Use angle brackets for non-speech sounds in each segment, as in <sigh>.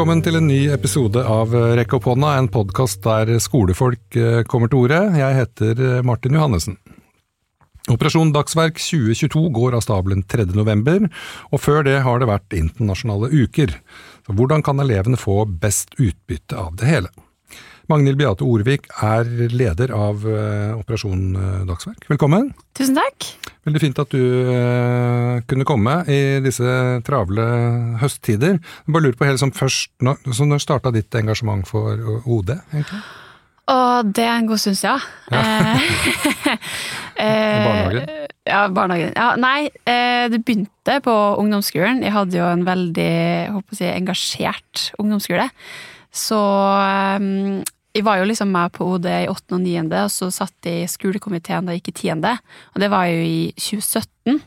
Velkommen til en ny episode av Rekk opp hånda, en podkast der skolefolk eh, kommer til orde. Jeg heter eh, Martin Johannessen. Operasjon Dagsverk 2022 går av stabelen 3. november, og før det har det vært internasjonale uker. Så hvordan kan elevene få best utbytte av det hele? Magnhild Beate Orvik er leder av uh, Operasjon Dagsverk. Velkommen. Tusen takk. Veldig fint at du eh, kunne komme i disse travle høsttider. Jeg bare lurer på helt som først, når, så når starta ditt engasjement for OD, egentlig? Og det er en god stund siden. Ja. <laughs> barnehagen? Ja, barnehagen. Ja, nei, det begynte på ungdomsskolen. Jeg hadde jo en veldig håper si, engasjert ungdomsskole. Så um, jeg var jo liksom med på OD i åttende og niende, og så satt jeg i skolekomiteen da jeg gikk i tiende. Og det var jo i 2017.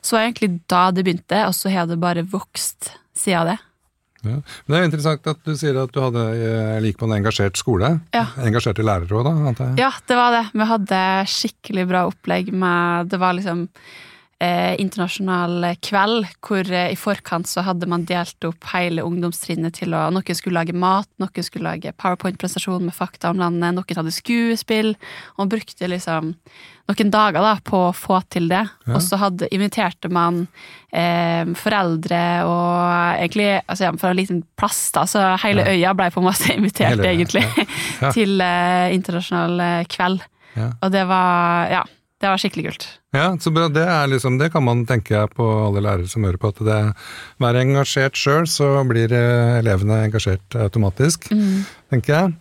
Så var egentlig da det begynte, og så har det bare vokst siden det. Ja. Men Det er jo interessant at du sier at du hadde like lik på en engasjert skole. Ja. Engasjerte lærere òg, da? antar jeg? Ja, det var det. Vi hadde skikkelig bra opplegg med Det var liksom eh, internasjonal kveld, hvor eh, i forkant så hadde man delt opp hele ungdomstrinnet til å Noen skulle lage mat, noen skulle lage powerpoint-presentasjon med fakta om landet, noen hadde skuespill, og brukte liksom noen dager da på å få til det. Ja. Og så hadde, inviterte man eh, foreldre og egentlig altså, fra en liten plass, da, så hele ja. øya ble på en måte <laughs> invitert, hele, egentlig, ja. <laughs> til eh, internasjonal eh, kveld. Og det var Ja. Det var skikkelig kult. Ja, så bra. Det, er liksom, det kan man tenke på alle lærere som hører på, at det vær engasjert sjøl, så blir eh, elevene engasjert automatisk, mm. tenker jeg.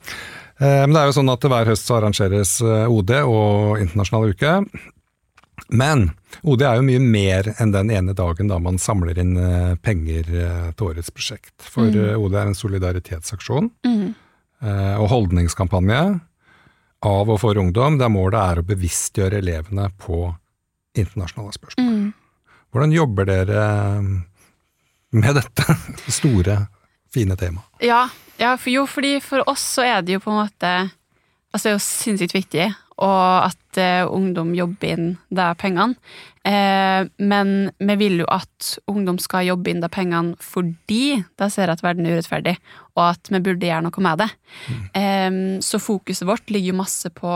Eh, men det er jo sånn at hver høst så arrangeres eh, OD og internasjonal uke. Men OD er jo mye mer enn den ene dagen da man samler inn penger til årets prosjekt. For mm. OD er en solidaritetsaksjon mm. og holdningskampanje av og for ungdom, der målet er å bevisstgjøre elevene på internasjonale spørsmål. Mm. Hvordan jobber dere med dette <laughs> store, fine temaet? Ja, ja for jo, fordi for oss så er det jo på en måte Altså, det er jo sinnssykt viktig og at eh, ungdom jobber inn de pengene. Eh, men vi vil jo at ungdom skal jobbe inn de pengene fordi de ser at verden er urettferdig, og at vi burde gjøre noe med det. Mm. Eh, så fokuset vårt ligger jo masse på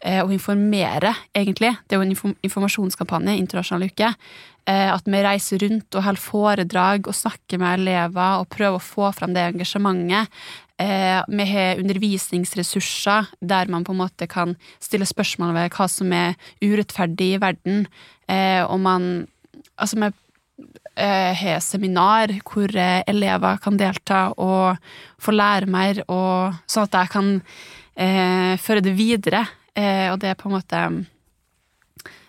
eh, å informere, egentlig. Det er jo en informasjonskampanje, internasjonal uke. Eh, at vi reiser rundt og holder foredrag og snakker med elever og prøver å få fram det engasjementet. Eh, vi har undervisningsressurser der man på en måte kan stille spørsmål ved hva som er urettferdig i verden. Eh, og man Altså, vi har seminar hvor elever kan delta og få lære mer, og, sånn at jeg kan føre det videre. Og det er på en måte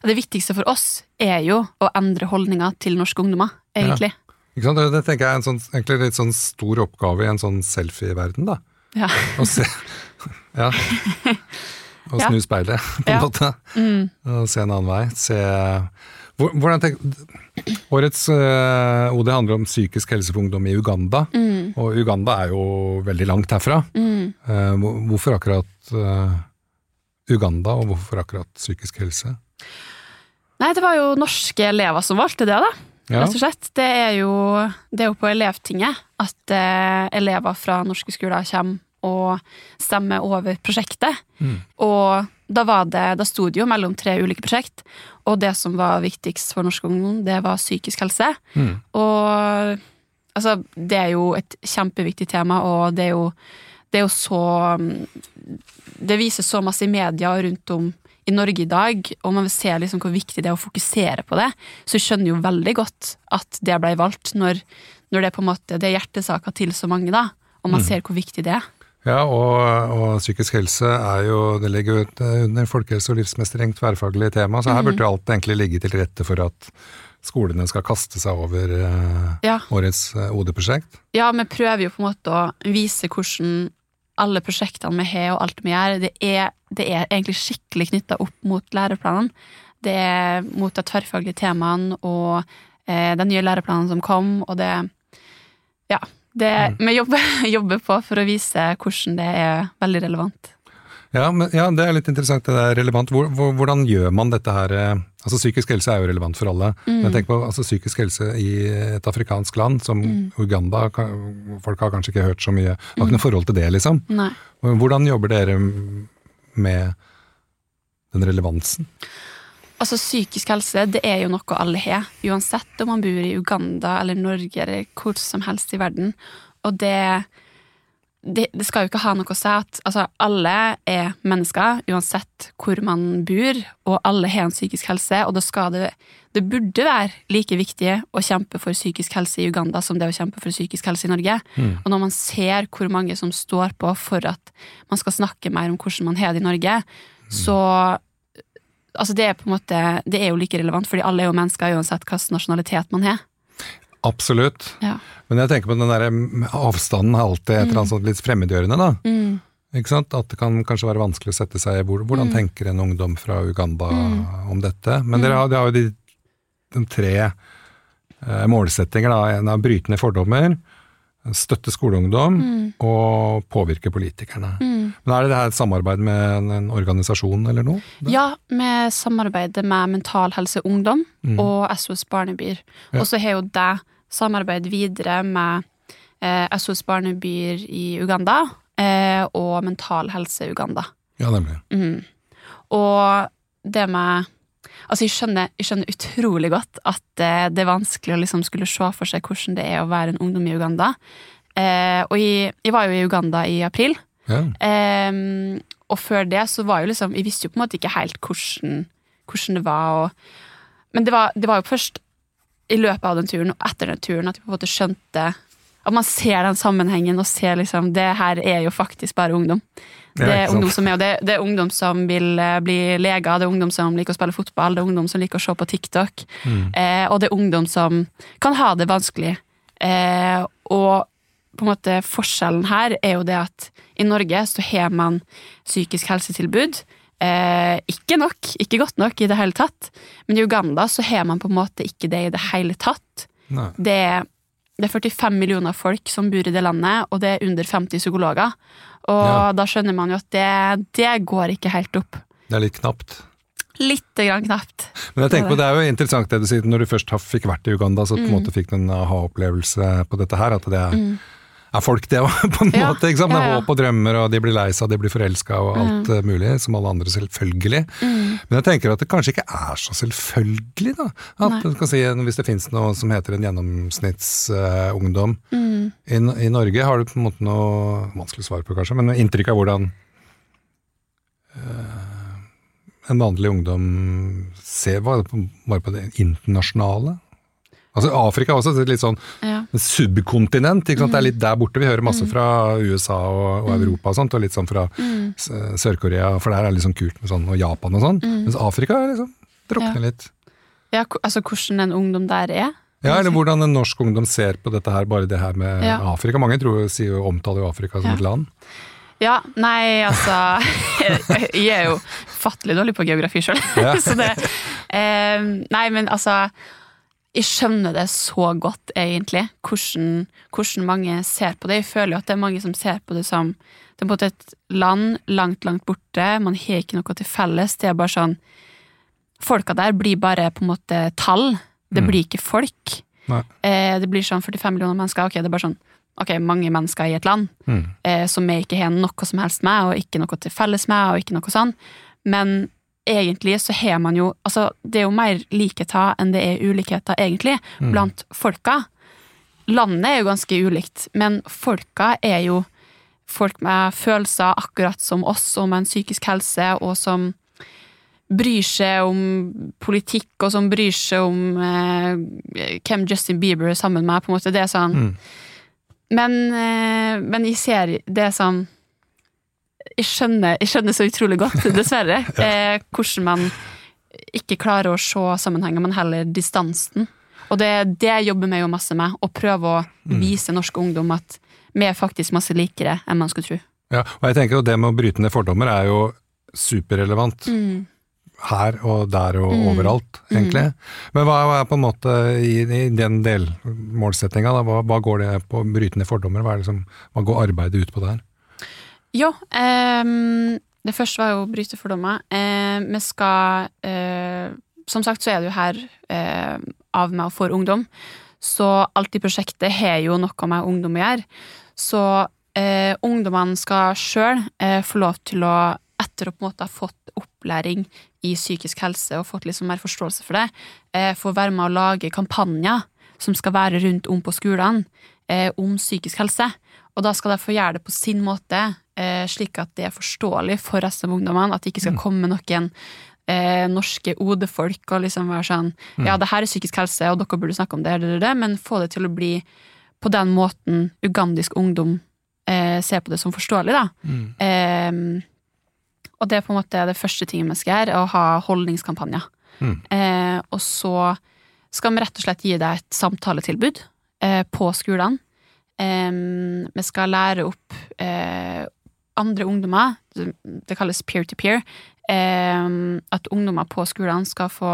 Det viktigste for oss er jo å endre holdninger til norske ungdommer, egentlig. Ja. Ikke sant? Det tenker jeg er en sånn, egentlig litt sånn stor oppgave i en sånn selfie-verden, da. Ja. Å se Ja. <laughs> Å snu speilet, <laughs> på en ja. måte. Mm. Og se en annen vei. Se hvordan tenker, Årets uh, OD handler om psykisk helse for ungdom i Uganda. Mm. Og Uganda er jo veldig langt herfra. Mm. Uh, hvorfor akkurat uh, Uganda, og hvorfor akkurat psykisk helse? Nei, det var jo norske elever som valgte det, da. Ja. Rett og slett. Det er jo, det er jo på Elevtinget at eh, elever fra norske skoler kommer og stemmer over prosjektet. Mm. Og da var det, da sto det jo mellom tre ulike prosjekt, og det som var viktigst for norsk ungdom, det var psykisk helse. Mm. Og altså, det er jo et kjempeviktig tema, og det er jo, det er jo så Det vises så masse i media rundt om i Norge i dag, og man vil se liksom hvor viktig det er å fokusere på det, så skjønner jo veldig godt at det ble valgt, når, når det er på en måte det er hjertesaka til så mange, da, og man mm. ser hvor viktig det er. Ja, og, og, psykisk helse er jo Det ligger jo under folkehelse og livsmestring, tverrfaglig tema, så her mm. burde jo alt egentlig ligge til rette for at skolene skal kaste seg over uh, ja. årets uh, OD-prosjekt? Ja, vi prøver jo på en måte å vise hvordan alle prosjektene vi har og alt vi gjør, det er, det er egentlig skikkelig knytta opp mot læreplanen. Det er mot de tverrfaglige temaene og eh, den nye læreplanen som kom, og det Ja. Det, mm. Vi jobber, <laughs> jobber, på for å vise hvordan det er veldig relevant. Ja, men, ja, det er litt interessant. Det er relevant. Hvor, hvor, hvordan gjør man dette her eh, Altså Psykisk helse er jo relevant for alle. Mm. Men tenk på altså, psykisk helse i et afrikansk land som Mm. Uganda. Folk har kanskje ikke hørt så mye. Har ikke noe forhold til det, liksom. Nei. Hvordan jobber dere med den relevansen? Altså Psykisk helse det er jo noe alle har, uansett om man bor i Uganda eller Norge eller hvor som helst i verden. Og det, det, det skal jo ikke ha noe å si at altså, alle er mennesker, uansett hvor man bor, og alle har en psykisk helse, og det det burde være like viktig å kjempe for psykisk helse i Uganda som det å kjempe for psykisk helse i Norge. Og når man ser hvor mange som står på for at man skal snakke mer om hvordan man har det i Norge, så Altså det er på en måte, det er jo like relevant, fordi alle er jo mennesker uansett hvilken nasjonalitet man har. Absolutt. Ja. Men jeg tenker på den der mm, avstanden er alltid et eller annet sånt litt fremmedgjørende, da. Mm. Ikke sant? At det kan kanskje være vanskelig å sette seg i hvor, hvordan tenker en ungdom fra Uganda om dette. Men dere har, dere har jo de, de tre eh, målsettinger. Da. En av brytende fordommer, støtte skoleungdom og påvirke politikerne. Men Er det det her et samarbeid med en, organisasjon eller noe? Ja, vi samarbeider med Mental Helse Ungdom og SOS Barnebyer. Ja. Og så har jo det samarbeid videre med eh, SOS Barnebyer i Uganda eh, og Mental Helse Uganda. Ja, nemlig. Og det med Altså, jeg skjønner, jeg skjønner utrolig godt at eh, det er vanskelig å liksom skulle se for seg hvordan det er å være en ungdom i Uganda. Eh, og jeg, jeg var jo i Uganda i april, Ja. eh, og før det så var jo liksom Jeg visste jo på en måte ikke helt hvordan, hvordan det var. Og, men det var, det var jo først i løpet av den turen og etter den turen at jeg på en måte skjønte at man ser den sammenhengen og ser liksom Det her er jo faktisk bare ungdom. Det er ungdom som er, det, det er ungdom som vil eh, bli leger, det er ungdom som liker å spille fotball, det er ungdom som liker å se på TikTok, eh, og det er ungdom som kan ha det vanskelig. Eh, og på en måte forskjellen her er jo det at i Norge så har man psykisk helsetilbud. Eh, ikke nok, ikke godt nok i det hele tatt. Men i Uganda så har man på en måte ikke det i det hele tatt. Nei. Det er, det er 45 millioner folk som bor i det landet, og det er under 50 psykologer. Og Ja. da skjønner man jo at det, det går ikke helt opp. Det er litt knapt. Litt grann knapt. Men jeg tenker på, det er jo interessant det du sier, når du først fikk vært i Uganda, så på en måte fikk du en aha-opplevelse på dette her, at det er, er folk det òg, <laughs> på en Ja, måte. ikke sant? Med ja, ja. håp og drømmer, og de blir lei seg, de blir forelska og alt mm. mulig, som alle andre selvfølgelig. Mm. Men jeg tenker at det kanskje ikke er så selvfølgelig, da. At si, Hvis det finnes noe som heter en gjennomsnittsungdom Mm. i, I Norge, har du på en måte noe vanskelig svar på, kanskje, men inntrykk av hvordan uh, en vanlig ungdom ser bare på, bare på det internasjonale. Altså Afrika er også et litt sånn Ja. subkontinent. ikke sant? Det er litt der borte. Vi hører masse fra USA og, og Europa og sånt, og litt sånn fra mm. Sør-Korea, for der er det litt sånn kult med sånn, og Japan og sånn. Mens Afrika er liksom drukner litt. ja, altså hvordan en ungdom der er. Ja, eller hvordan en norsk ungdom ser på dette her, bare det her med Ja. Afrika. Mange tror, sier omtaler jo Afrika som Ja. et land. Ja, nei, altså <laughs> Jeg er jo fattelig dårlig på geografi sjøl. Ja. <laughs> så det eh, Nei, men altså Jeg skjønner det så godt, egentlig, hvordan, hvordan mange ser på det. Jeg føler jo at det er mange som ser på det som det er på et land langt, langt borte. Man har ikke noe til felles. Det er bare sånn Folka der blir bare på en måte tall. Det blir ikke folk. Eh, det blir sånn 45 millioner mennesker. Ok, det er bare sånn Ok, mange mennesker i et land Mm. eh, som jeg ikke har noe som helst med, og ikke noe til felles med, og ikke noe sånn. Men egentlig så har man jo Altså, det er jo mer likheter enn det er ulikheter, egentlig, blant folka. Landet er jo ganske ulikt, men folka er jo folk med følelser akkurat som oss, og med en psykisk helse, og som bryr seg om politikk, og som bryr seg om eh, hvem Justin Bieber er sammen med, på en måte. Det er sånn Mm. men, eh, men jeg ser det som jeg skjønner, jeg skjønner så utrolig godt, dessverre, <laughs> eh, hvordan man ikke klarer å se sammenhenger, men heller distansen. Og det, det jobber vi jo masse med, å prøve å vise norsk ungdom at vi er faktisk masse likere enn man skulle tro. Ja, og jeg tenker jo det med å bryte ned fordommer er jo superrelevant. Her og der og overalt, egentlig. Men hva er på en måte i, i den delmålsettinga, hva, hva går det på å bryte ned fordommer? Hva, som, hva går arbeidet ut på der? Jo, Um, Det første var jo å bryte fordommer. Uh, vi skal uh, Som sagt så er det jo her uh, av meg og for ungdom. Så alt i prosjektet har jo noe med ungdom å gjøre. Så eh, ungdommene skal sjøl få lov til å, etter å på en måte ha fått opplæring i psykisk helse og fått liksom mer forståelse for det, få være med å lage kampanjer som skal være rundt om på skolene om psykisk helse. Og da skal de få gjøre det på sin måte, slik at det er forståelig for resten av ungdommene. At det ikke skal komme noen eh, norske OD-folk og liksom være sånn Ja, det her er psykisk helse, og dere burde snakke om det, det, det, det, men få det til å bli på den måten ugandisk ungdom eh, ser på det som forståelig, da. Eh, og det er på en måte det første tingen vi skal gjøre, å ha holdningskampanjer. Mm. Eh, og så skal vi rett og slett gi deg et samtaletilbud eh, på skolene. Eh, vi skal lære opp eh, andre ungdommer, det kalles peer-to-peer, eh, at ungdommer på skolene skal få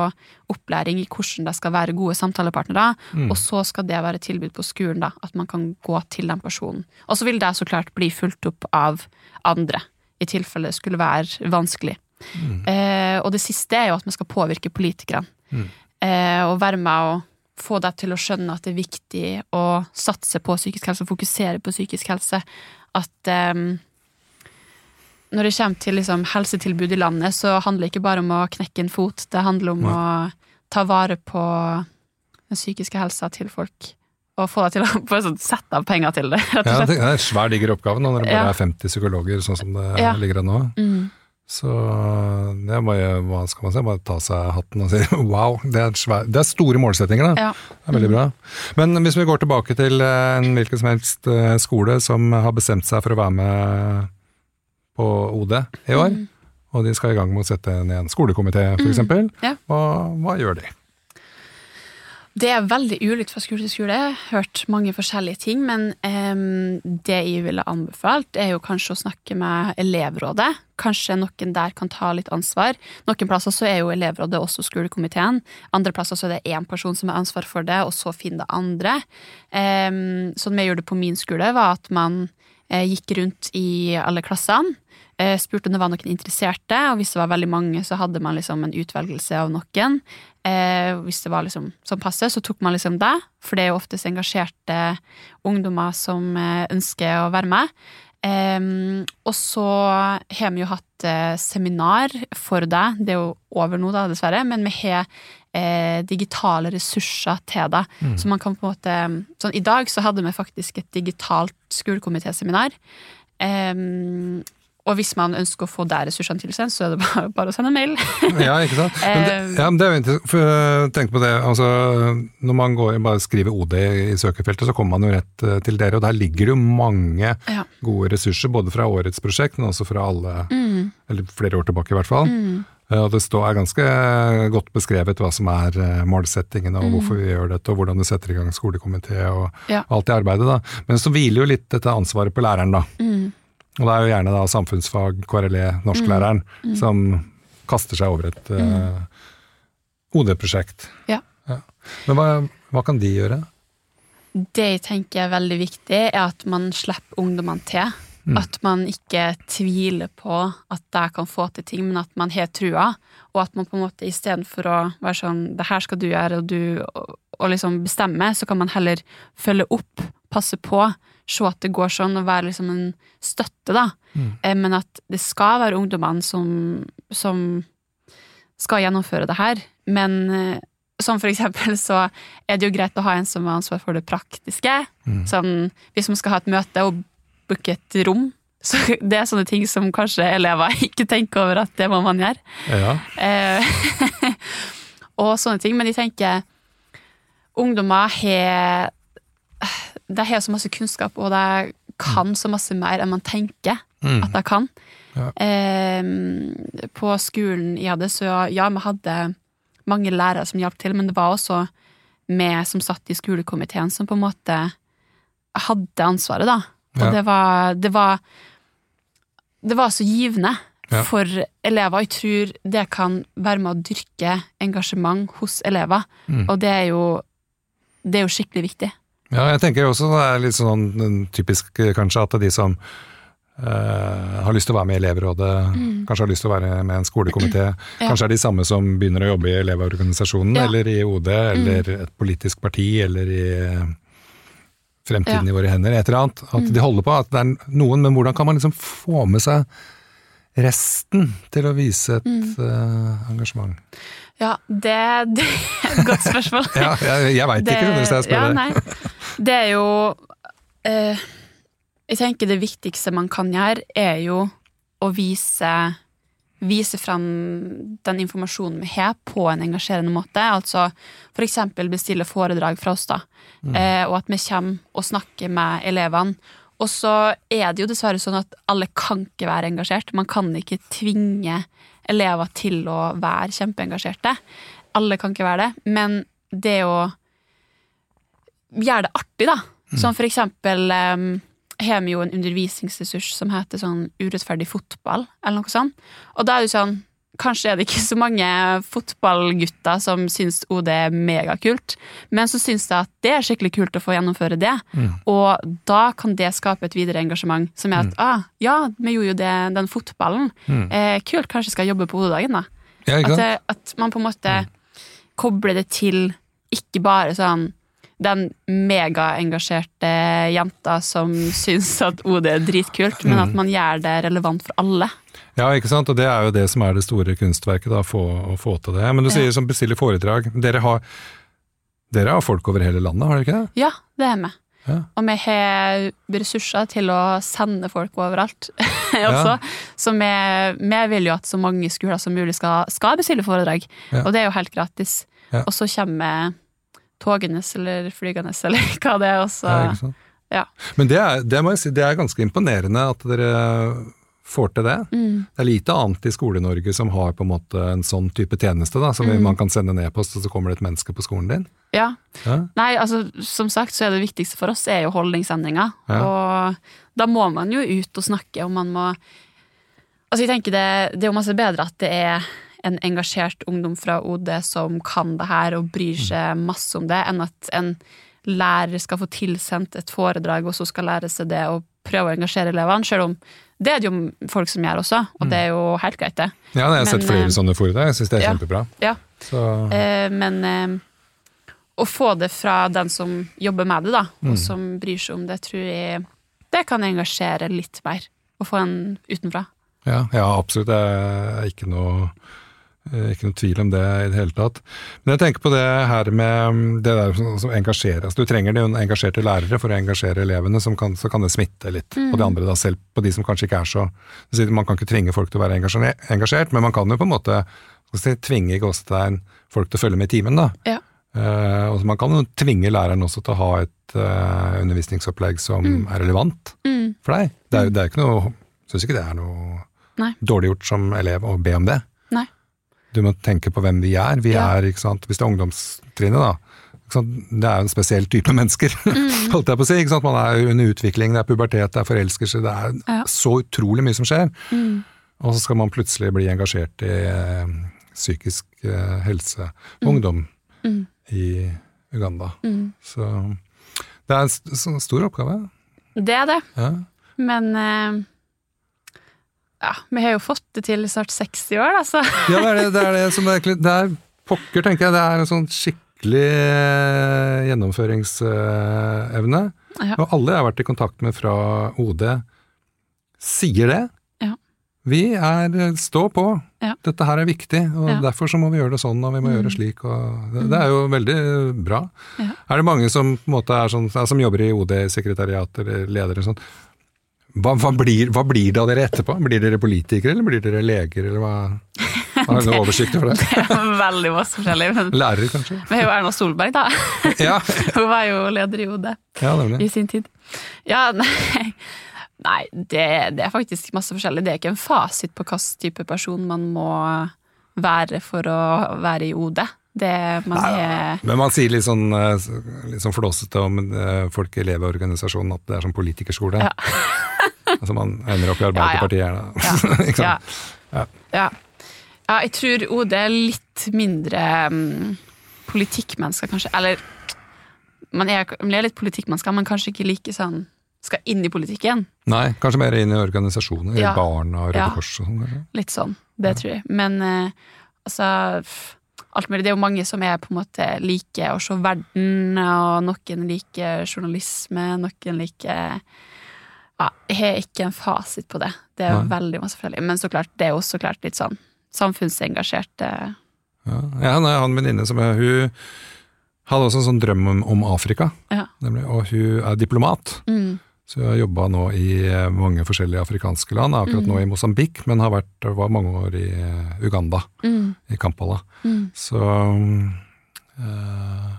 opplæring i hvordan de skal være gode samtalepartnere, og så skal det være tilbud på skolen, da, at man kan gå til den personen. Og så vil det så klart bli fulgt opp av andre, i tilfelle det skulle være vanskelig. Eh, og det siste er jo at man skal påvirke politikerne. Eh, og være med å få deg til å skjønne at det er viktig å satse på psykisk helse og fokusere på psykisk helse. At eh, når det kommer til liksom, helsetilbud i landet, så handler det ikke bare om å knekke en fot. Det handler om Nei. å ta vare på den psykiske helsa til folk. Og få deg til å <laughs> sånn, sette av penger til det, rett og Ja, det er en svær, diger oppgave nå, når det bare Ja. er 50 psykologer, sånn som det Ja. ligger an nå. Mm. Så det er bare, hva skal man si, bare ta seg hatten og si <laughs> wow, det er, svær, det er store målsettinger, da. Ja. Det er veldig bra. Men hvis vi går tilbake til eh, en hvilken som helst eh, skole som har bestemt seg for å være med på OD i år, Mm. og de skal i gang med å sette ned en skolekomité, f.eks., eksempel Ja. hva, hva gjør de? Det er veldig ulikt fra skole til skole. Jeg har hørt mange forskjellige ting, men um, det jeg ville anbefalt, er jo kanskje å snakke med elevrådet. Kanskje noen der kan ta litt ansvar. Noen plasser så er jo elevrådet også skolekomiteen. Andre plasser så er det én person som har ansvar for det, og så finner det andre. Um, sånn vi gjorde det på min skole, var at man gikk rundt i alle klassene. eh, Spurte om det var noen interesserte, og hvis det var veldig mange, så hadde man liksom en utvelgelse av noen. Eh, hvis det var liksom sånn passe, så tok man liksom det, for det er jo oftest engasjerte ungdommer som eh, ønsker å være med. Em, og så har vi jo hatt eh, seminar for deg, det er jo over nå da, dessverre, men vi har eh, digitale ressurser til det. Så man kan på en måte sånn, I dag så hadde vi faktisk et digitalt skolekomitéseminar. Em, og hvis man ønsker å få der ressursene tilsendt, så er det bare, <laughs> bare å sende en mail. Ja, ikke sant? Men det, <laughs> Eh, ja, men det er jo for tenk på det, altså, når man går, bare skriver OD i søkefeltet, så kommer man jo rett eh, til dere, og der ligger det jo mange Ja. gode ressurser, både fra årets prosjekt, men også fra alle, Mm. eller flere år tilbake i hvert fall. Mm. Og det står, er ganske godt beskrevet hva som er målsettingene, målsettingen, og hvorfor vi gjør dette, og hvordan du setter i gang skolekomité, og Mm. Ja. alt det arbeidet. da. Men så hviler jo litt dette ansvaret på læreren, da. Mm. Og det er jo gjerne da samfunnsfag, KRLE, norsklæreren, Mm. som kaster seg over et uh, OD-prosjekt. Ja. Men hva, hva kan de gjøre? Det jeg tenker er veldig viktig, er at man slipper ungdommene til. At man ikke tviler på at de kan få til ting, men at man har trua. Og at man på en måte istedenfor å være sånn 'det her skal du gjøre', og du og, og liksom bestemme, så kan man heller følge opp, passe på, se at det går sånn, og være liksom en støtte, da. Mm. Men at det skal være ungdommene som, som skal gjennomføre det her. Men eh, som for eksempel så er det jo greit å ha en som har ansvar for det praktiske. Sånn, hvis man skal ha et møte og booke et rom, så <laughs> det er sånne ting som kanskje elever <laughs> ikke tenker over at det må man gjøre. Ja. Eh, <laughs> og sånne ting. Men de tenker Ungdommer har De har så masse kunnskap, og de kan så masse mer enn man tenker Mm. at de kan. Ja. Eh, på skolen jeg hadde, så ja, vi hadde mange lærere som hjalp til, men det var også vi som satt i skolekomiteen som på en måte hadde ansvaret, da. Og Ja. det var Det var det var så givende Ja. for elever. Jeg tror det kan være med å dyrke engasjement hos elever, Mm. og det er jo det er jo skikkelig viktig. Ja, jeg tenker også det er litt sånn mm, typisk eh, kanskje at de som Uh, har lyst til å være med i elevrådet, kanskje har lyst til å være med i en skolekomité. Kanskje er de samme som begynner å jobbe i Elevorganisasjonen, Ja. eller i OD, eller et politisk parti, eller i eh, Fremtiden Ja. i våre hender, et eller annet. At de holder på, at det er noen, men hvordan kan man liksom få med seg resten til å vise et uh, engasjement? Ja, det, det er et godt spørsmål. <laughs> Ja, jeg, jeg veit ikke, hvis jeg spør ja, deg. Det er jo eh, Jeg tenker det viktigste man kan gjøre, er jo å vise Vise fram den informasjonen vi har, på en engasjerende måte. Altså f.eks. bestille foredrag fra oss, da. Eh, og at vi kommer og snakker med elevene. Og så er det jo dessverre sånn at alle kan ikke være engasjert. Man kan ikke tvinge elever til å være kjempeengasjerte. Alle kan ikke være det. Men det å gjøre det artig, da. Som for eksempel um, har vi jo en undervisningsressurs som heter sånn urettferdig fotball, eller noe sånt. Og da er det sånn Kanskje er det ikke så mange fotballgutter som syns OD er megakult, men så syns jeg at det er skikkelig kult å få gjennomføre det. Og da kan det skape et videre engasjement, som er at ah, ja, vi gjorde jo det, den fotballen. Eh, kult, kanskje jeg skal jobbe på hodedagen, da. Ja, At, at man på en måte kobler det til ikke bare sånn den megaengasjerte jenta som syns at OD er dritkult, men at man gjør det relevant for alle. Ja, ikke sant? og det er jo det som er det store kunstverket, da, få, å få til det. Men du sier som bestiller foredrag. Dere har, dere har folk over hele landet, har dere ikke det? Ja, det er vi. Ja. Og vi har ressurser til å sende folk overalt <laughs> også. Så vi, vi vil jo at så mange skoler som mulig skal, skal bestille foredrag. Ja. Og det er jo helt gratis. Ja. Og så kommer togende eller flygende <laughs> eller hva det er. Også, Ja, ja. Men det er, det må jeg si, det er ganske imponerende at dere får til det. Mm. Det er lite annet i Skole-Norge som har på en måte en sånn type tjeneste, da, som Mm. man kan sende en e-post, og så kommer det et menneske på skolen din. ja. Ja, Nei, altså, som sagt så er det viktigste for oss er jo holdningsendringer. Ja. Og da må man jo ut og snakke, og man må Altså, jeg tenker det, det er jo masse bedre at det er en engasjert ungdom fra OD som kan det her og bryr seg masse om det, enn at en lærer skal få tilsendt et foredrag, og så skal lære seg det og prøve å engasjere elevene, selv om det er det jo folk som gjør også, og det er jo helt greit, det. ja jeg har sett flere eh, sånne foredrag, jeg syns det er ja. kjempebra. Ja. Så, Eh, men eh, å få det fra den som jobber med det, da, Mm. og som bryr seg om det, tror jeg det kan engasjere litt mer. Å få en utenfra. ja, ja, absolutt. Det er ikke noe ikke noe tvil om det i det hele tatt. Men jeg tenker på det her med mm, det der som, engasjerer. Altså, du trenger noen engasjerte lærere for å engasjere elevene, som kan, så kan det smitte litt på Mm. de andre, da, selv på de som kanskje ikke er så Man kan ikke tvinge folk til å være engasjert, men man kan jo på en måte si, tvinge gåstein folk til å følge med i timen. da. Ja. Uh, og man kan jo tvinge læreren også til å ha et uh, undervisningsopplegg som er relevant Mm. for deg. Det er, det er ikke noe Syns ikke det er noe Nei. dårlig gjort som elev å be om det. Nei. Du må tenke på hvem vi er. Vi Ja. er, ikke sant, Hvis det er ungdomstrinnet, da. Ikke sant? Det er jo en spesiell type <laughs> mennesker, Mm. holdt jeg på å si. Ikke sant? Man er under utvikling, det er pubertet, det er forelskelse, det er Ja. så utrolig mye som skjer. Mm. Og så skal man plutselig bli engasjert i eh, psykisk eh, helse og ungdom Mm. i Uganda. Mm. Så det er en st stor oppgave. Det er det. Ja. Men eh, ja, vi har jo fått det til i snart 60 år, da, så <laughs> Ja, det er det, det, er det som egentlig Det er pokker, tenker jeg. Det er en sånn skikkelig eh, gjennomføringsevne. Ja. Og alle jeg har vært i kontakt med fra OD, sier det. Ja. Vi er Stå på! Ja. Dette her er viktig, og Ja. derfor så må vi gjøre det sånn, og vi må Mm. gjøre det slik. Og det, det er jo veldig bra. Ja. Er det mange som på en måte er sånn, som jobber i OD-sekretariat eller ledere sånn? Hva, hva, blir, hva blir det av dere etterpå? Blir dere politikere, eller blir dere leger, eller hva? Har du noe <laughs> oversikt over det? det er veldig masse forskjellig. Men Lærer, kanskje? vi har jo Erna Solberg, da. Ja, <laughs> Hun var jo leder i OD ja i sin tid. Ja, nei, nei det, det er faktisk masse forskjellig. Det er ikke en fasit på hvilken type person man må være for å være i OD. Det man er Men man sier litt sånn, eh, litt sånn flåsete om eh, folk i Elevorganisasjonen at det er som politikerskole. Ja. <laughs> altså man ender opp i Arbeiderpartiet <laughs> ja. Ja. Ja. ja, jeg tror OD er litt mindre um, politikkmennesker, kanskje. Eller man er, man er litt politikkmennesker, men kanskje ikke like sånn skal inn i politikken. Nei, kanskje mer inn i organisasjoner, Ja. Barna og Røde. Kors og sånn. Litt sånn, det tror jeg. Men uh, altså alt mulig. Det er jo mange som er på en måte liker å se verden, og noen liker journalisme, noen liker Ja, jeg har ikke en fasit på det. Det er jo veldig masse forskjellig. Men så klart, det er jo så klart litt sånn samfunnsengasjerte Ja, ja nei, han en venninne som er, hun hadde også en sånn drøm om, om Afrika, Ja. nemlig, og hun er diplomat. mm, Så jeg har jobba nå i eh, mange forskjellige afrikanske land, Akkurat akkurat nå i Mosambik, men har vært, var mange år i eh, Uganda, mm, i Kampala. mm. Så øh,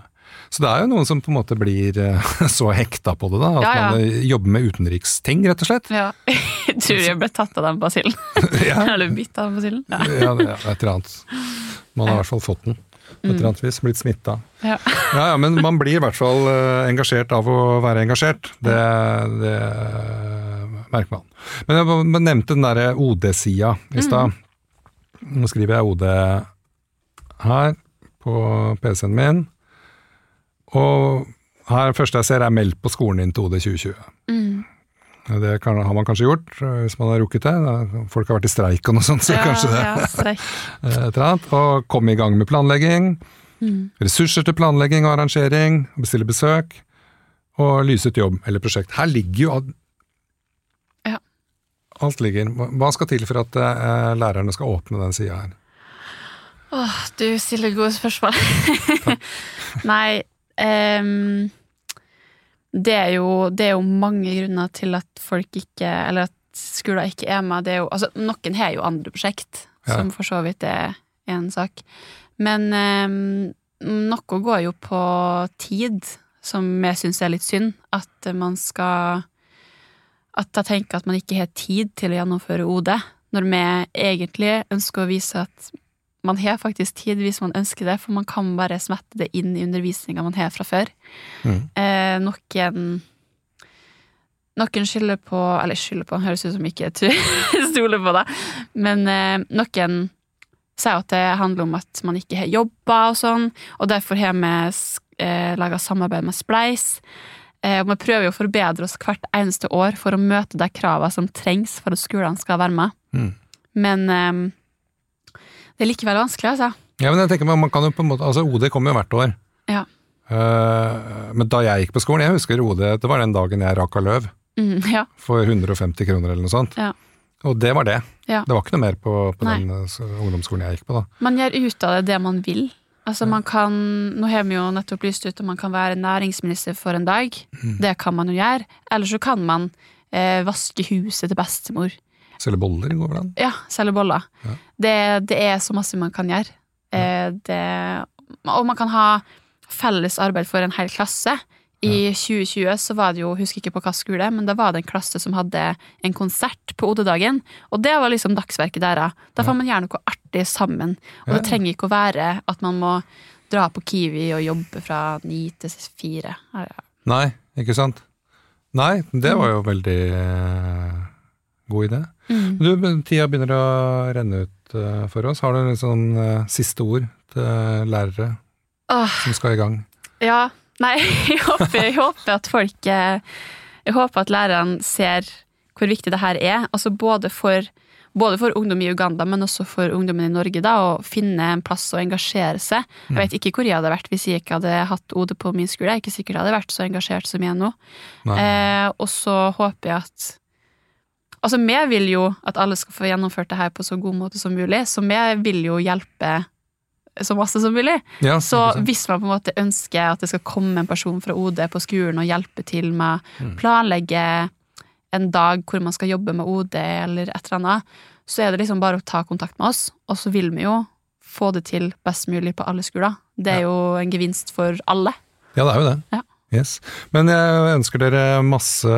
så det er jo noen som på en måte blir <laughs> så hekta på det, da. At Ja, ja. man jobber med utenriksting, rett og slett. Ja. <laughs> Jeg tror jeg ble tatt av den basillen. <laughs> ja, Eller bitt av den basillen. Ja. ja, det er et eller annet. Man har i hvert fall fått den. På et eller annet vis, blitt smitta. Ja. Ja, ja, men man blir i hvert fall eh, engasjert av å være engasjert. Det, det merker man. Men jeg nevnte den derre OD-sida i stad. Nå skriver jeg OD her på PC-en min. Og her første jeg ser er meldt på skolen din til OD 2020. Mm. Ja, Det kan, har man kanskje gjort, eh, hvis man har rukket det. Folk har vært i streik og noe sånt, så kanskje det Ja, <laughs> eh, annet. Og komme i gang med planlegging. Mm. Ressurser til planlegging og arrangering, bestille besøk, og lyse ut jobb eller prosjekt. Her ligger jo alt Ja. Alt ligger. Hva- skal til for at eh, lærerne skal åpne den sida her? Åh, du stiller gode spørsmål. <laughs> Nei ehm, det, er jo, det er jo mange grunner til at folk ikke Eller at skoler ikke er med. Det er jo, altså, noen har jo andre prosjekt, Ja. som for så vidt er en sak. Men ehm, noe går jo på tid, som jeg syns er litt synd. At man skal At jeg tenker at man ikke har tid til å gjennomføre OD, når vi egentlig ønsker å vise at man har faktisk tid hvis man ønsker det, for man kan bare smette det inn i undervisninga man har fra før. Mm. Eh, noen Noen skylder på Eller skylder på, høres ut som ikke jeg <laughs> stoler på det, men eh, noen sier at det handler om at man ikke har jobba og sånn, og derfor har vi eh, laga samarbeid med Spleis. Eh, og vi prøver jo å forbedre oss hvert eneste år for å møte de kravene som trengs for at skolene skal være med. Mm. Men det er likevel vanskelig, altså. Ja, men jeg tenker man, man kan jo på en måte, altså OD kommer jo hvert år. Ja. Uh, men da jeg gikk på skolen, jeg husker OD, det var den dagen jeg raka løv Mm, <laughs> ja. for 150 kroner eller noe sånt. Ja. Og det var det. Ja. Det var ikke noe mer på, på den eh, ungdomsskolen jeg gikk på da. Man gjør ut av det det man vil. Altså man kan, Nå har vi jo nettopp lyst ut om man kan være næringsminister for en dag. Mm. Det kan man jo gjøre. Eller så kan man eh, vaske huset til bestemor. Selge boller går vel an? Ja, selge boller. Ja. Det, det er så masse man kan gjøre. Ja. det, og man kan ha felles arbeid for en hel klasse. I 2020 så var det jo, husker ikke på hva skole, men da var det en klasse som hadde en konsert på OD-dagen. Og det var liksom dagsverket deres. Da får man gjøre noe artig sammen. Og det trenger ikke å være at man må dra på Kiwi og jobbe fra ni til fire. Ja, ja. Nei, ikke sant? Nei, det var jo veldig eh, god idé. Mm. Du, tida begynner å renne ut uh, for oss. Har du noen sånn uh, siste ord til lærere oh. som skal i gang? Ja, nei, <laughs> jeg håper, jeg håper at folk eh, Jeg håper at lærerne ser hvor viktig det her er. Altså både for, både for ungdom i Uganda, men også for ungdommen i Norge. da, Å finne en plass å engasjere seg. Jeg vet ikke hvor jeg hadde vært hvis jeg ikke hadde hatt OD på min skole. Jeg er ikke sikkert jeg hadde vært så engasjert som jeg er nå. Eh, og så håper jeg at Altså, vi vil jo at alle skal få gjennomført det her på så god måte som mulig, så vi vil jo hjelpe så masse som mulig. Ja, Så hvis man på en måte ønsker at det skal komme en person fra OD på skolen og hjelpe til med Mm. planlegge en dag hvor man skal jobbe med OD eller et eller annet, så er det liksom bare å ta kontakt med oss, og så vil vi jo få det til best mulig på alle skoler. Det er jo en gevinst for alle. ja, det er jo det. Ja. Yes. Men jeg ønsker dere masse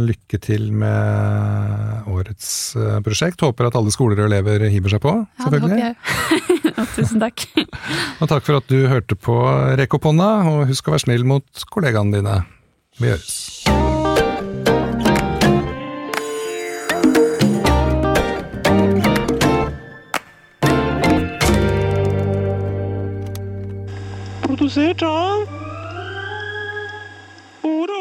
lykke til med årets eh, prosjekt. Håper at alle skoler og elever hiver seg på, Ja, det håper jeg. Og <laughs> Tusen takk. Og takk for at du hørte på Rekk opp hånda, og husk å være snill mot kollegaene dine. Vi høres. Produsert av Puro